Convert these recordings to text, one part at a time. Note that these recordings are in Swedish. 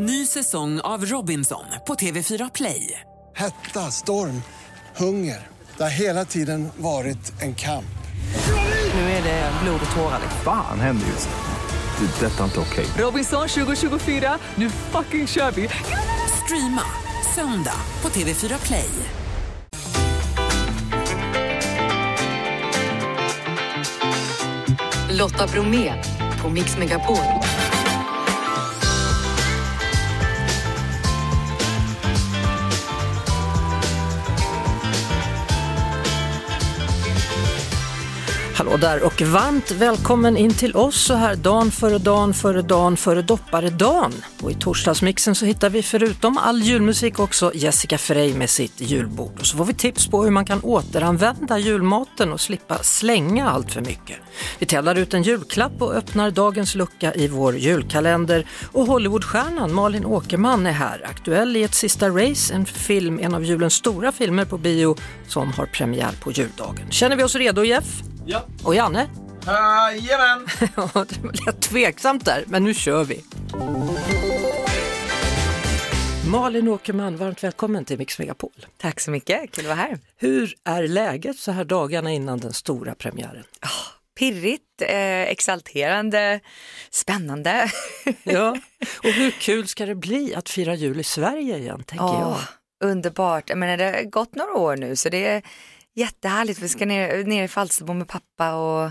Ny säsong av Robinson på TV4 Play. Hetta, storm, hunger. Det har hela tiden varit en kamp. Nu är det blod och tårar. Fan händer just nu. Det. är Detta är inte okej. Robinson 2024, nu fucking kör vi! Streama söndag på TV4 Play. Lotta Bromé på Mix Megapol. Hallå där och varmt välkommen in till oss så här dagen före dagen före dagen före dopparedagen. Och i torsdagsmixen så hittar vi förutom all julmusik också Jessica Frey med sitt julbord. Och så får vi tips på hur man kan återanvända julmaten och slippa slänga allt för mycket. Vi tävlar ut en julklapp och öppnar dagens lucka i vår julkalender. Och Hollywoodstjärnan Malin Åkerman är här, aktuell i ett sista race, en film, en av julens stora filmer på bio som har premiär på juldagen. Känner vi oss redo Jeff? Ja. Och Janne? Jajamän! Ja, det lät tveksamt där, men nu kör vi. Malin Åkerman, varmt välkommen till Mix Megapol. Tack så mycket, kul att vara här. Hur är läget så här dagarna innan den stora premiären? Pirrigt, eh, exalterande, spännande. Ja, och hur kul ska det bli att fira jul i Sverige igen, tänker Åh, underbart, jag menar, det har gått några år nu så det är jättehärligt. Vi ska ner, ner i Falsterbo med pappa och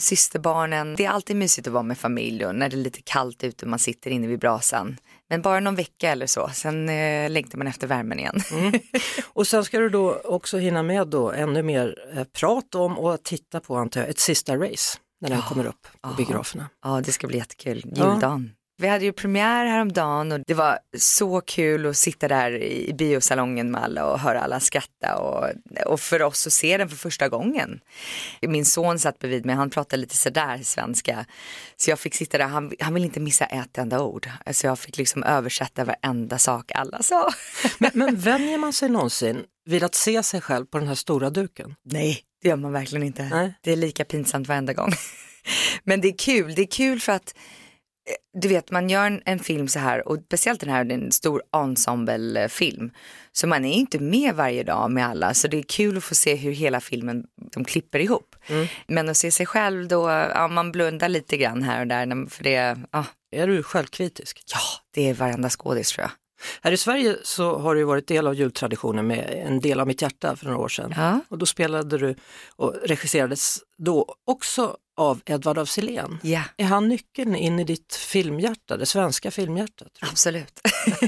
systerbarnen. Det är alltid mysigt att vara med familj och när det är lite kallt ute och man sitter inne vid brasan. Men bara någon vecka eller så, sen eh, längtar man efter värmen igen. jag. Och sen ska du då också hinna med då ännu mer eh, prat om och titta på antar jag, ett sista race när den kommer upp på ja. biograferna. Ja, det ska bli jättekul. Juldagen. Vi hade ju premiär häromdagen och det var så kul att sitta där i biosalongen med alla och höra alla skratta och, och för oss att se den för första gången. Min son satt bredvid mig, han pratade lite sådär svenska. Så jag fick sitta där, han, han ville inte missa ett enda ord. Så jag fick liksom översätta varenda sak alla sa. Men, men vänjer man sig någonsin vid att se sig själv på den här stora duken? Nej, det gör man verkligen inte. Nej. Det är lika pinsamt varenda gång. Men det är kul, det är kul för att du vet man gör en, en film så här och speciellt den här, det är en stor ensemblefilm. Så man är inte med varje dag med alla så det är kul att få se hur hela filmen de klipper ihop. Men att se sig själv då, ja man blundar lite grann här och där för det, ja, Är du självkritisk? ja det är varenda skådis tror jag. Här i Sverige så har du varit del av jultraditionen med En del av mitt hjärta för några år sedan. Ja. Och då spelade du och regisserades då också av Edvard af Sillén. Ja. Är han nyckeln in i ditt filmhjärta, det svenska filmhjärtat? Absolut.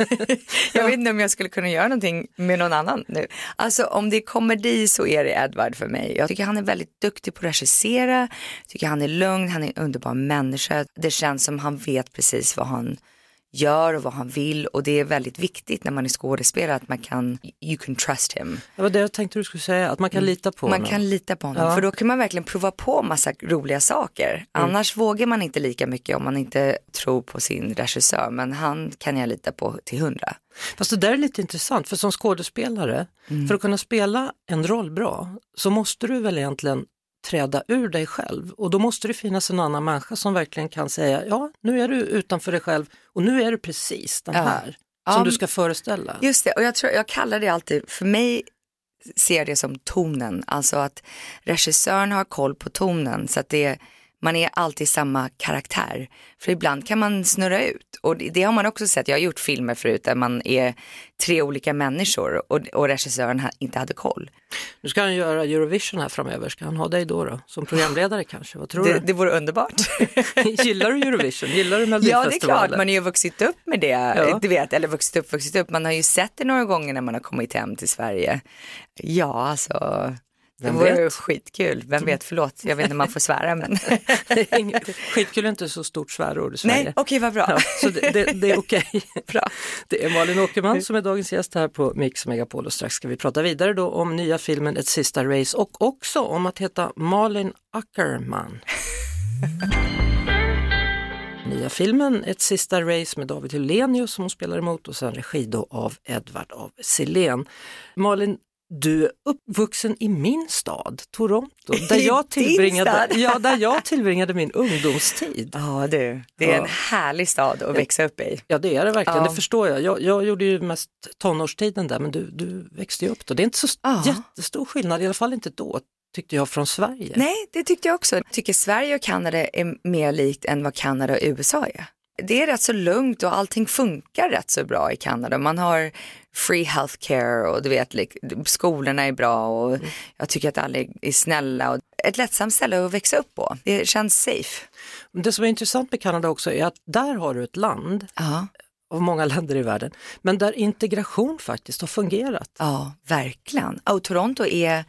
jag vet inte om jag skulle kunna göra någonting med någon annan nu. Alltså om det är komedi så är det Edward för mig. Jag tycker han är väldigt duktig på att regissera, jag tycker han är lugn, han är en underbar människa. Det känns som han vet precis vad han gör och vad han vill och det är väldigt viktigt när man är skådespelare att man kan, you can trust him. Det var det jag tänkte du skulle säga, att man kan lita på Man honom. kan lita på honom Ja. för då kan man verkligen prova på massa roliga saker. Annars vågar man inte lika mycket om man inte tror på sin regissör men han kan jag lita på till hundra. Fast det där är lite intressant, för som skådespelare, Mm. för att kunna spela en roll bra, så måste du väl egentligen träda ur dig själv och då måste det finnas en annan människa som verkligen kan säga, ja nu är du utanför dig själv och nu är du precis den Ja. här Ja, som du men- ska föreställa. Just det, och jag, tror, jag kallar det alltid, för mig ser det som tonen, alltså att regissören har koll på tonen så att det, man är alltid samma karaktär. För ibland kan man snurra ut och det, det har man också sett, jag har gjort filmer förut där man är tre olika människor och, och regissören ha, inte hade koll. Nu ska han göra Eurovision här framöver, ska han ha dig då, då? Som programledare kanske, vad tror Det, du? det vore underbart. Gillar du Eurovision? Gillar du Ja Melodifestivalen? det är klart, man har ju vuxit upp med det, Ja. du vet, eller vuxit upp, vuxit upp, man har ju sett det några gånger när man har kommit hem till Sverige. Ja, alltså, det Vem vore vet? skitkul, vem vet, förlåt, jag vet inte om man får svära men. Det är inget- Skitkul är inte så stort svärord i Sverige. Nej, okej vad bra. Ja, så det, det, det är okej. Bra. Det är Malin Åkerman som är dagens gäst här på Mix Megapol och strax ska vi prata vidare då om nya filmen Ett sista race och också om att heta Malin Ackerman. Nya filmen Ett sista race med David Hellenius som hon spelar emot och sen regi då av Edvard av Sillén. Malin, du är uppvuxen i min stad, Toronto, där jag tillbringade, ja, där jag tillbringade min ungdomstid. Ja du, det är en härlig stad att växa upp i. Ja det är det verkligen, Ja. det förstår jag. jag. Jag gjorde ju mest tonårstiden där men du, du växte ju upp då. Det är inte så Ja. jättestor skillnad, i alla fall inte då tyckte jag från Sverige. Nej, det tyckte jag också. Jag tycker Sverige och Kanada är mer likt än vad Kanada och USA är. Det är rätt så lugnt och allting funkar rätt så bra i Kanada. Man har free healthcare och du vet, skolorna är bra och jag tycker att alla är snälla och ett lättsamt ställe att växa upp på. Det känns safe. Det som är intressant med Kanada också är att där har du ett land, Ja, av många länder i världen, men där integration faktiskt har fungerat. ja verkligen. Och Toronto är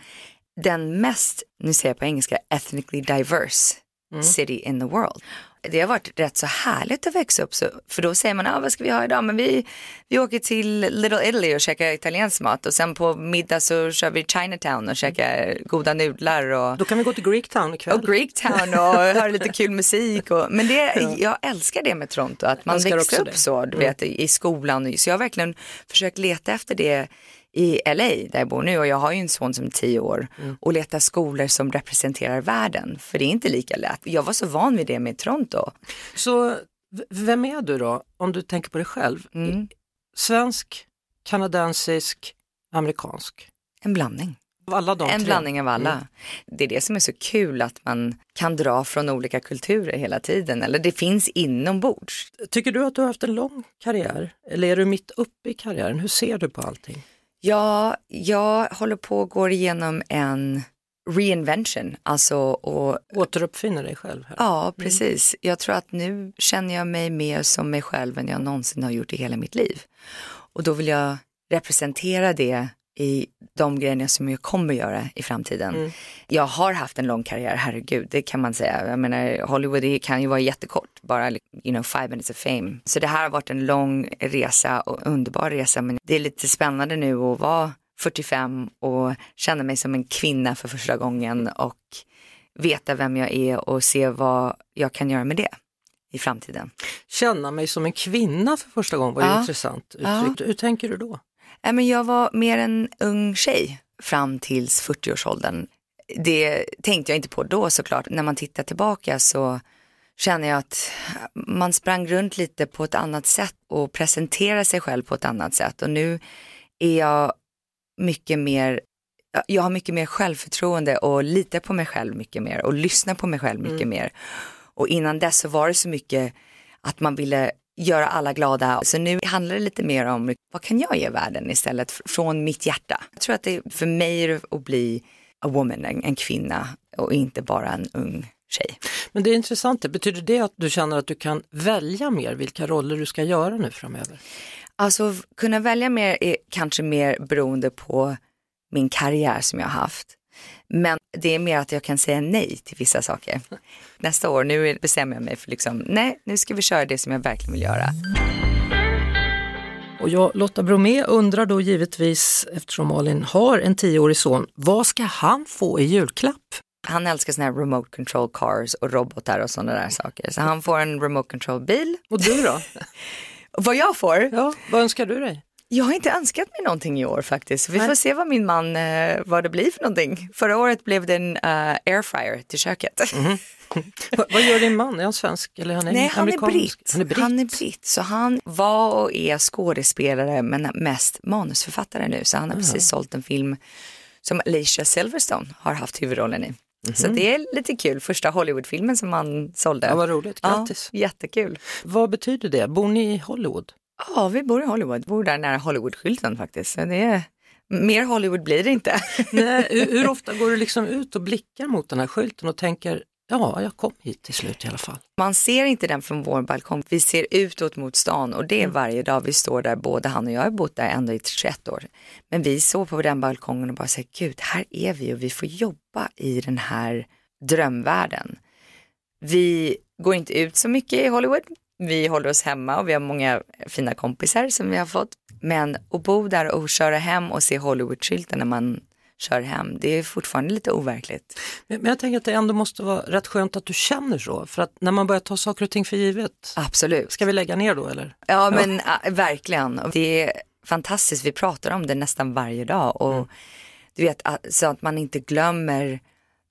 den mest, nu säger jag på engelska, ethnically diverse city in the world. Det har varit rätt så härligt att växa upp, så, för då säger man, ah, vad ska vi ha idag? Men vi, vi åker till Little Italy och käkar italiensk mat och sen på middag så kör vi Chinatown och käkar goda nudlar och, Då kan vi gå till Greektown ikväll. och Greektown och höra lite kul musik. Och, men det, jag älskar det med Toronto, att man växer upp det. så, du vet, i i skolan. Så jag har verkligen försökt leta efter det i LA där jag bor nu och jag har ju en son som är tio år och leta skolor som representerar världen för det är inte lika lätt. Jag var så van vid det med Toronto. Så vem är du då, om du tänker på dig själv? Mm. Svensk, kanadensisk, amerikansk? En blandning. En tre. blandning av alla. Det är det som är så kul att man kan dra från olika kulturer hela tiden eller det finns inombords. Tycker du att du har haft en lång karriär eller är du mitt uppe i karriären? Hur ser du på allting? Ja, jag håller på att gå igenom en reinvention, alltså och Återuppfinner dig själv? Här. Ja, precis. Jag tror att nu känner jag mig mer som mig själv än jag någonsin har gjort i hela mitt liv. Och då vill jag representera det i de grejerna som jag kommer göra i framtiden. Jag har haft en lång karriär, herregud, det kan man säga. Jag menar, Hollywood kan ju vara jättekort, bara you know, five minutes of fame. Så det här har varit en lång resa och underbar resa, men det är lite spännande nu att vara 45 och känna mig som en kvinna för första gången och veta vem jag är och se vad jag kan göra med det i framtiden. Känna mig som en kvinna för första gången var ju Ja. intressant Ja. uttryckt. Hur tänker du då? Nej, men jag var mer en ung tjej fram tills 40-årsåldern. Det tänkte jag inte på då såklart. När man tittar tillbaka så känner jag att man sprang runt lite på ett annat sätt och presenterade sig själv på ett annat sätt. Och nu är jag mycket mer, jag har mycket mer självförtroende och litar på mig själv mycket mer och lyssnar på mig själv mycket mer. Och innan dess så var det så mycket att man ville göra alla glada. Så nu handlar det lite mer om vad kan jag ge världen istället från mitt hjärta. Jag tror att det för mig är att bli a woman, en, en kvinna och inte bara en ung tjej. Men det är intressant, det. betyder det att du känner att du kan välja mer vilka roller du ska göra nu framöver? Alltså kunna välja mer är kanske mer beroende på min karriär som jag har haft. Men det är mer att jag kan säga nej till vissa saker. Nästa år, nu bestämmer jag mig för liksom, nej, nu ska vi köra det som jag verkligen vill göra. Och jag, Lotta Bromé, undrar då givetvis, eftersom Malin har en tioårig son, vad ska han få i julklapp? Han älskar såna här remote control cars och robotar och sådana där saker. Så han får en remote control bil. Och du då? Vad jag får? Ja, vad önskar du dig? Jag har inte önskat mig någonting i år faktiskt. Vi får se vad min man, eh, vad det blir för någonting. Förra året blev det en uh, airfryer till köket. Va, vad gör din man? Är han svensk eller är han Nej, han är britt. Han är britt. Han är britt. Så han var och är skådespelare men mest manusförfattare nu. Så han har precis sålt en film som Alicia Silverstone har haft huvudrollen i. Så det är lite kul, första Hollywoodfilmen som han sålde. Ja, vad roligt, grattis. Ja, jättekul. Vad betyder det? Bor ni i Hollywood? Ja, vi bor i Hollywood, bor där nära Hollywoodskylten faktiskt. Så det är, mer Hollywood blir det inte. Nej, hur, hur ofta går du liksom ut och blickar mot den här skylten och tänker, ja, jag kom hit till slut i alla fall. Man ser inte den från vår balkong. Vi ser utåt mot stan och det är varje dag vi står där. Både han och jag har bott där ändå i 21 år. Men vi såg på den balkongen och bara säger, gud, här är vi och vi får jobba i den här drömvärlden. Vi går inte ut så mycket i Hollywood. Vi håller oss hemma och vi har många fina kompisar som vi har fått. Men att bo där och köra hem och se Hollywoodskylten när man kör hem, det är fortfarande lite overkligt. Men, men jag tänker att det ändå måste vara rätt skönt att du känner så, för att när man börjar ta saker och ting för givet, Absolut. ska vi lägga ner då eller? Ja men äh, verkligen. Det är fantastiskt, vi pratar om det nästan varje dag och du vet, så att man inte glömmer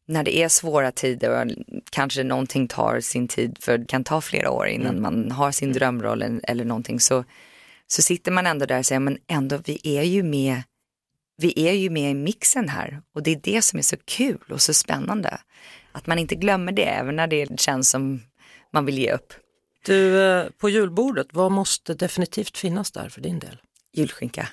när det är svåra tider och kanske någonting tar sin tid, för det kan ta flera år innan man har sin drömroll eller, eller någonting, så, så sitter man ändå där och säger, men ändå, vi är ju med, vi är ju med i mixen här och det är det som är så kul och så spännande. Att man inte glömmer det, även när det känns som man vill ge upp. Du, eh, på julbordet, vad måste definitivt finnas där för din del? Julskinka.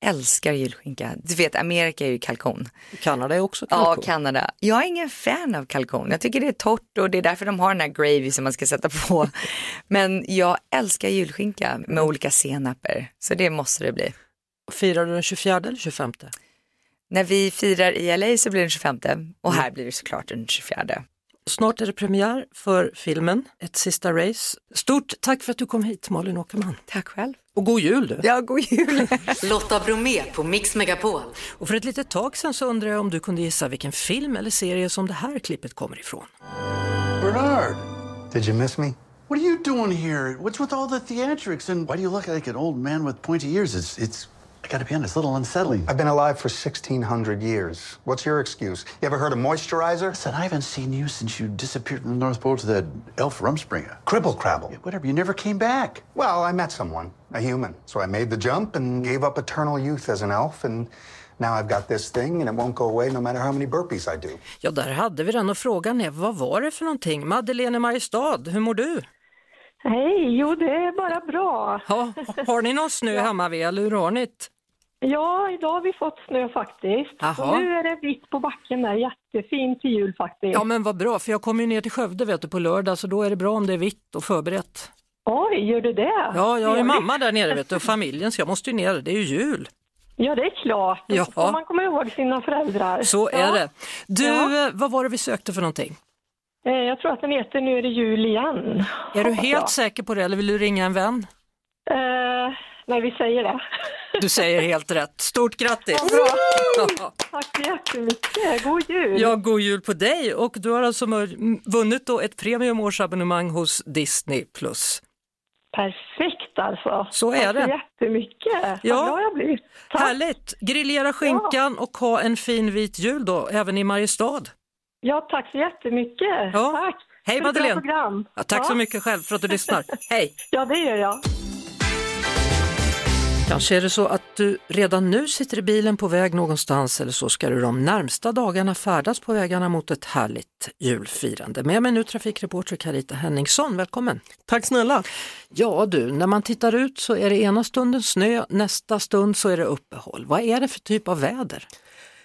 Älskar julskinka. Du vet, Amerika är ju kalkon. Kanada är också Ja, kalkon. Kanada. Jag är ingen fan av kalkon. Jag tycker det är torrt och det är därför de har den här gravy som man ska sätta på. Men jag älskar julskinka med olika senaper. Så det måste det bli. Firar du den 24 eller 25? När vi firar i LA så blir det den 25 och här blir det såklart den 24. Snart är det premiär för filmen Ett sista race. Stort tack för att du kom hit Malin Åkerman. Tack själv. Och god jul du! Ja, god jul. Lotta Bromé på Mix Megapol. Och för ett litet tag sedan så undrar jag om du kunde gissa vilken film eller serie som det här klippet kommer ifrån. Bernard, Did you miss me? what are you doing here? What's with all the theatrics? And why do you look like an old man with pointy ears? It's, it's, I gotta be honest, a little unsettling. I've been alive for 1,600 years. What's your excuse? You ever heard of moisturizer? Listen, I haven't seen you since you disappeared from the North Pole to that elf Rumspringa. Cribble crabble. Whatever, you never came back. Well, I met someone, a human. So I made the jump and gave up eternal youth as an elf, and now I've got this thing, and it won't go away no matter how many burpees I do. Ja, där hade vi den och frågan är vad var det för någonting? Madeleine Mariestad, hur mår du? Hej, jo det är bara bra. Ja, har ni någon snö hemma vid eller hur har ni det? Ja, idag har vi fått snö faktiskt. Och nu är det vitt på backen där, jättefint till jul faktiskt. Ja men vad bra, för jag kommer ju ner till Skövde vet du, på lördag så då är det bra om det är vitt och förberett. Oj, gör du det? Ja, jag har ju mamma där nere vet du, och familjen så jag måste ju ner, det är ju jul. Ja, det är klart. Ja. Får man komma ihåg sina föräldrar. Så är ja. det. Du, Ja. eh, vad var det vi sökte för någonting? Eh, Jag tror att den heter Nu är det jul igen. Är du helt säker på det eller vill du ringa en vän? Eh, nej, vi säger det. Du säger helt rätt. Stort grattis! Ja. Tack så jättemycket. God jul. Ja, god jul på dig och du har alltså vunnit då ett premiumårsabonnemang hos Disney+. Perfekt alltså. Så är Tack det. så jättemycket. Ja. Vad glad jag blir. Tack. Härligt! Grillera skinkan och ha en fin vit jul då, även i Mariestad. Ja, tack så jättemycket. Ja. Tack. Hej, Madeleine. Ja, tack så Ja. mycket själv för att du lyssnar. Hej! Ja, det gör jag. Kanske är det så att du redan nu sitter i bilen på väg någonstans eller så ska du de närmsta dagarna färdas på vägarna mot ett härligt julfirande. Med mig nu trafikreporter Carita Henningsson, välkommen! Tack snälla. Ja du, när man tittar ut så är det ena stunden snö, nästa stund så är det uppehåll. Vad är det för typ av väder?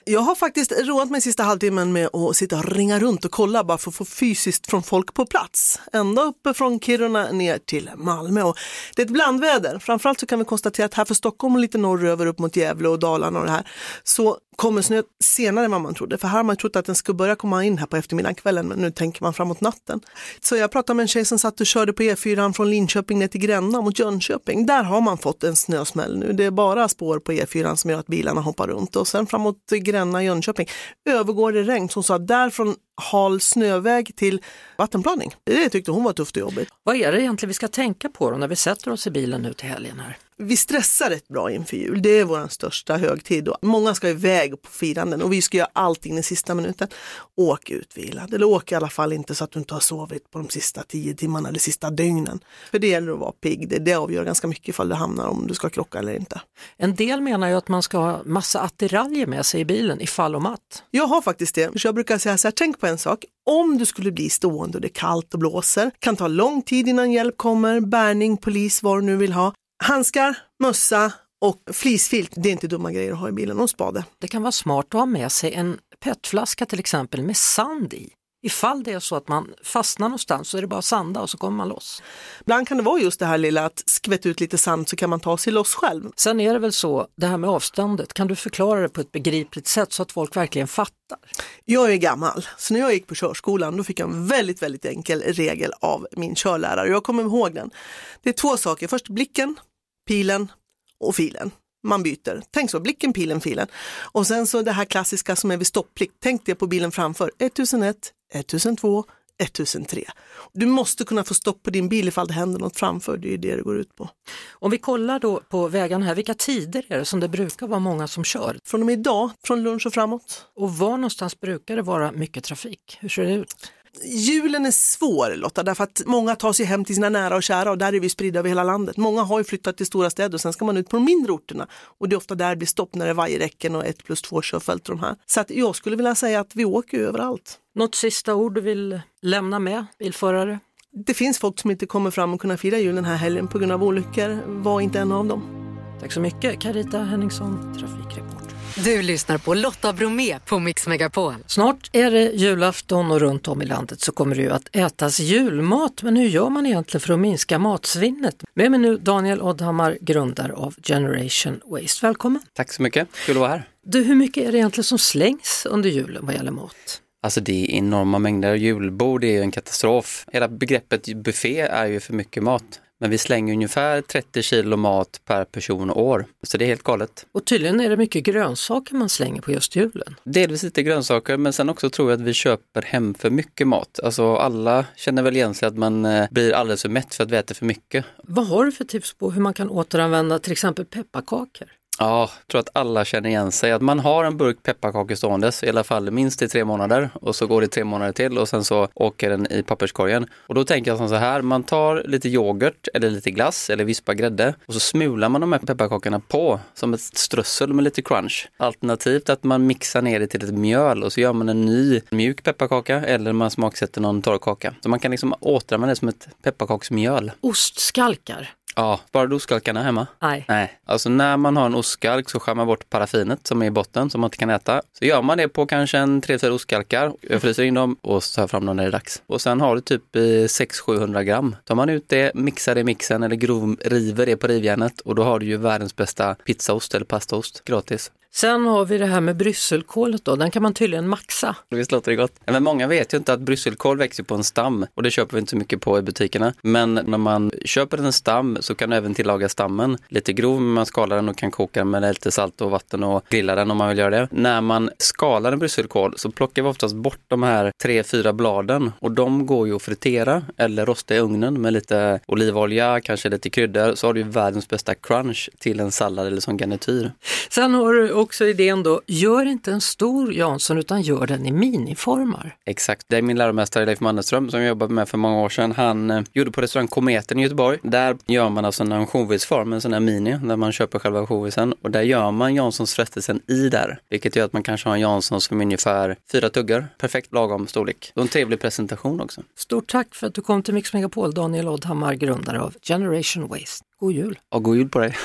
Jag har faktiskt roat mig sista halvtimmen med att sitta och ringa runt och kolla bara för att få fysiskt från folk på plats. Ända uppe från Kiruna ner till Malmö. Och det är ett blandväder. Framförallt så kan vi konstatera att här för Stockholm och lite norröver upp mot Gävle och Dalarna och det här så kommer snö senare än vad man trodde. För här har man trott att den skulle börja komma in här på eftermiddagen kvällen men nu tänker man framåt natten. Så jag pratade med en tjej som satt och körde på E4 från Linköping ner till Gränna mot Jönköping. Där har man fått en snösmäll nu. Det är bara spår på E4 som gör att bilarna hoppar runt och sen framåt Gränna, Jönköping övergår det regn. Så hon sa därifrån hal snöväg till vattenplaning. Det tyckte hon var tufft och jobbigt. Vad är det egentligen vi ska tänka på då när vi sätter oss i bilen nu till helgen här? Vi stressar rätt bra inför jul. Det är vår största högtid. Och många ska iväg på firanden och vi ska göra allting den sista minuten. Åk utvilad eller åk i alla fall inte så att du inte har sovit på de sista tio timmarna eller sista dygnen. För det gäller att vara pigg. Det, det avgör ganska mycket ifall du hamnar om du ska krocka eller inte. En del menar ju att man ska ha massa attiraljer med sig i bilen ifall om att. Jag har faktiskt det. Så jag brukar säga så här, tänk på en sak. Om du skulle bli stående och det är kallt och blåser, kan ta lång tid innan hjälp kommer, bärgning, polis, vad du nu vill ha. Handskar, mössa och fleecefilt, det är inte dumma grejer att ha i bilen och spade. Det kan vara smart att ha med sig en petflaska till exempel med sand i. Ifall det är så att man fastnar någonstans så är det bara att sanda och så kommer man loss. Ibland kan det vara just det här lilla att skvätta ut lite sand så kan man ta sig loss själv. Sen är det väl så, det här med avståndet, kan du förklara det på ett begripligt sätt så att folk verkligen fattar? Jag är gammal, så när jag gick på körskolan då fick jag en väldigt, väldigt enkel regel av min körlärare. Jag kommer ihåg den. Det är två saker, först blicken, pilen och filen. Man byter. Tänk så, blicken, pilen, filen. Och sen så det här klassiska som är vid stopplikt. Tänk det på bilen framför. 1001, 1002, 1003. Du måste kunna få stopp på din bil ifall det händer något framför, det är det det går ut på. Om vi kollar då på vägarna här, vilka tider är det som det brukar vara många som kör? Från och med idag, från lunch och framåt. Och var någonstans brukar det vara mycket trafik? Hur ser det ut? Julen är svår Lotta, därför att många tar sig hem till sina nära och kära och där är vi spridda över hela landet. Många har ju flyttat till stora städer och sen ska man ut på de mindre orterna och det är ofta där det blir stopp när det är vajerräcken och ett plus två körfält och de här. Så att jag skulle vilja säga att vi åker överallt. Något sista ord du vill lämna med bilförare? Det finns folk som inte kommer fram och kunna fira jul den här helgen på grund av olyckor. Var inte en av dem. Tack så mycket Carita Henningsson, trafikreporter. Du lyssnar på Lotta Bromé på Mix Megapol. Snart är det julafton och runt om i landet så kommer det ju att ätas julmat. Men hur gör man egentligen för att minska matsvinnet? Med mig nu Daniel Oddhammar, grundare av Generation Waste. Välkommen! Tack så mycket, kul att vara här. Du, hur mycket är det egentligen som slängs under julen vad gäller mat? Alltså det är enorma mängder. Julbord är ju en katastrof. Hela begreppet buffé är ju för mycket mat. Men vi slänger ungefär 30 kilo mat per person och år. Så det är helt galet. Och tydligen är det mycket grönsaker man slänger på just julen. Delvis lite grönsaker men sen också tror jag att vi köper hem för mycket mat. Alltså alla känner väl igen sig att man eh, blir alldeles för mätt för att vi äter för mycket. Vad har du för tips på hur man kan återanvända till exempel pepparkakor? Ja, jag tror att alla känner igen sig. Att man har en burk pepparkakor ståendes i alla fall minst i tre månader och så går det tre månader till och sen så åker den i papperskorgen. Och då tänker jag som så här, man tar lite yoghurt eller lite glass eller vispad grädde och så smular man de här pepparkakorna på som ett strössel med lite crunch. Alternativt att man mixar ner det till ett mjöl och så gör man en ny mjuk pepparkaka eller man smaksätter någon torrkaka. Så man kan liksom återanvända det som ett pepparkaksmjöl. Ostskalkar? Ja, bara du ostskalkarna hemma? Nej. Nej. Alltså när man har en ostskalk så skär man bort paraffinet som är i botten som man inte kan äta. Så gör man det på kanske en 3-4 ostskalkar. Jag fryser in dem och så tar fram dem när det är dags. Och sen har du typ eh, 600-700 gram. Tar man ut det, mixar det i mixen eller grov, river det på rivjärnet och då har du ju världens bästa pizzaost eller pastaost gratis. Sen har vi det här med brysselkålet då, den kan man tydligen maxa. Visst låter det gott? Men många vet ju inte att brysselkål växer på en stam och det köper vi inte så mycket på i butikerna. Men när man köper en stam så kan du även tillaga stammen lite grov, men man skalar den och kan koka den med lite salt och vatten och grilla den om man vill göra det. När man skalar en brysselkål så plockar vi oftast bort de här tre, fyra bladen och de går ju att fritera eller rosta i ugnen med lite olivolja, kanske lite kryddor, så har du ju världens bästa crunch till en sallad eller som garnityr. Sen har du också idén då, gör inte en stor Jansson utan gör den i miniformar. Exakt, det är min läromästare Leif Mannerström som jag jobbade med för många år sedan. Han eh, gjorde på restaurang Kometen i Göteborg. Där gör man alltså en ansjovisform, en sån här mini, där man köper själva ansjovisen. Och där gör man Janssons frestelsen i där, vilket gör att man kanske har en Janssons som ungefär fyra tuggar. Perfekt lagom storlek. Och en trevlig presentation också. Stort tack för att du kom till Mix Megapol, Daniel Oddhammar, grundare av Generation Waste. God jul! Och god jul på dig!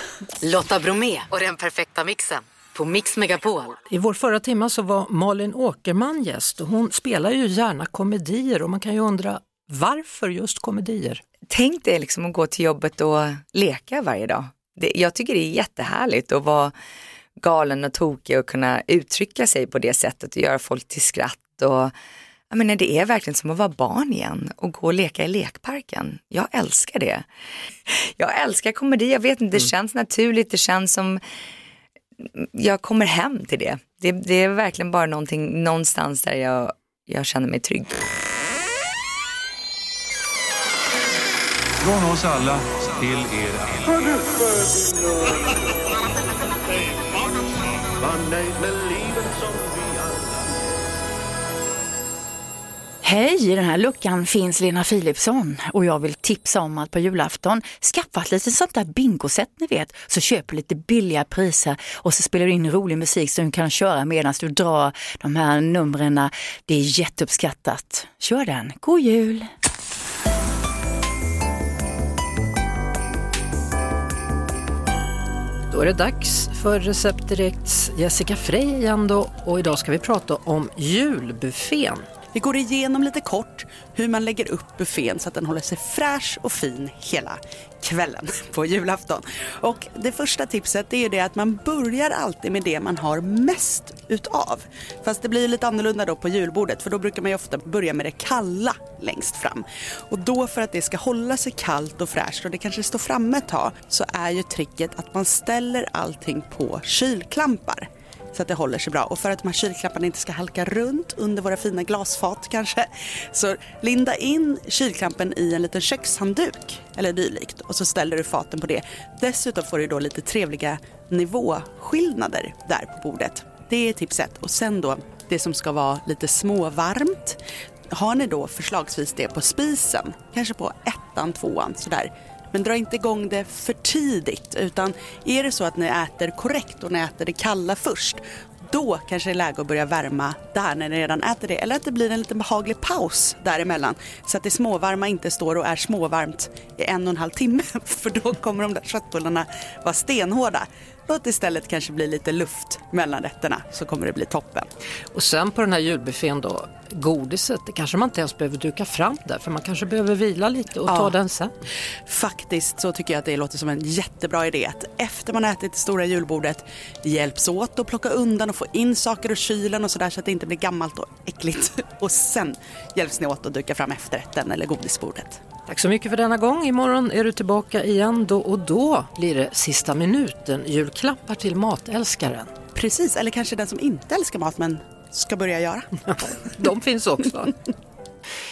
Lotta Bromé och den perfekta mixen på Mix Megapol. I vår förra timma så var Malin Åkerman gäst och hon spelar ju gärna komedier och man kan ju undra varför just komedier? Tänk dig liksom att gå till jobbet och leka varje dag. Det, jag tycker det är jättehärligt att vara galen och tokig och kunna uttrycka sig på det sättet och göra folk till skratt. Och, jag menar, det är verkligen som att vara barn igen och gå och leka i lekparken. Jag älskar det. Jag älskar komedi, jag vet inte, det känns naturligt, det känns som jag kommer hem till det. det. Det är verkligen bara någonting någonstans där jag, jag känner mig trygg. Från oss alla till er alla. Hej, i den här luckan finns Lena Philipsson och jag vill tipsa om att på julafton skaffa ett litet sånt där bingoset ni vet, så köper lite billiga priser och så spelar du in rolig musik som du kan köra medan du drar de här numren. Det är jätteuppskattat. Kör den, god jul! Då är det dags för Recept Directs Jessica Frey igen då och idag ska vi prata om julbuffén. Vi går igenom lite kort hur man lägger upp buffén så att den håller sig fräsch och fin hela kvällen på julafton. Och det första tipset är det att man börjar alltid med det man har mest utav. Fast det blir lite annorlunda då på julbordet för då brukar man ju ofta börja med det kalla längst fram. Och då för att det ska hålla sig kallt och fräscht och det kanske står framme ett tag så är ju tricket att man ställer allting på kylklampar så att det håller sig bra. Och för att de här kylklapparna inte ska halka runt under våra fina glasfat kanske, så linda in kylklampen i en liten kökshandduk eller dylikt och så ställer du faten på det. Dessutom får du då lite trevliga nivåskillnader där på bordet. Det är tips ett. Och sen då det som ska vara lite småvarmt. Har ni då förslagsvis det på spisen, kanske på ettan, tvåan sådär. Men dra inte igång det för tidigt utan är det så att ni äter korrekt och ni äter det kalla först då kanske det är läge att börja värma där när ni redan äter det. Eller att det blir en liten behaglig paus däremellan. Så att det småvarma inte står och är småvarmt i en och en halv timme. För då kommer de där köttbullarna vara stenhårda. Låt istället kanske bli lite luft mellan rätterna så kommer det bli toppen. Och sen på den här julbuffén då, godiset, det kanske man inte ens behöver duka fram där för man kanske behöver vila lite och Ja. ta den sen. Faktiskt så tycker jag att det låter som en jättebra idé att efter man ätit det stora julbordet hjälps åt att plocka undan och få in saker ur kylen och sådär så att det inte blir gammalt och äckligt. Och sen hjälps ni åt att duka fram efterrätten eller godisbordet. Tack så mycket för denna gång. Imorgon är du tillbaka igen då och då blir det sista minuten julklappar till matälskaren. Precis, eller kanske den som inte älskar mat men ska börja göra. De finns också.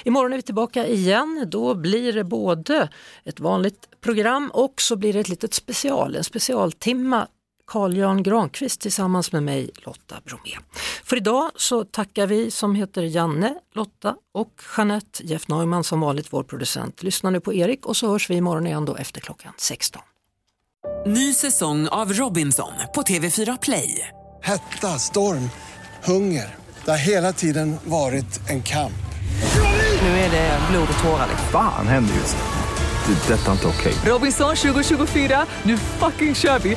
Imorgon är vi tillbaka igen. Då blir det både ett vanligt program och så blir det ett litet special, en specialtimma Carl-Jan Granqvist tillsammans med mig Lotta Bromé. För idag så tackar vi som heter Janne, Lotta och Jeanette Jeff Neumann som vanligt vår producent. Lyssna nu på Erik och så hörs vi imorgon igen då efter klockan 16. Ny säsong av Robinson på TV4 Play. Hetta, storm, hunger. Det har hela tiden varit en kamp. Nu är det blod och tårar. Fan händer just nu. Det. är Detta är inte okej. Robinson 2024, nu fucking kör vi!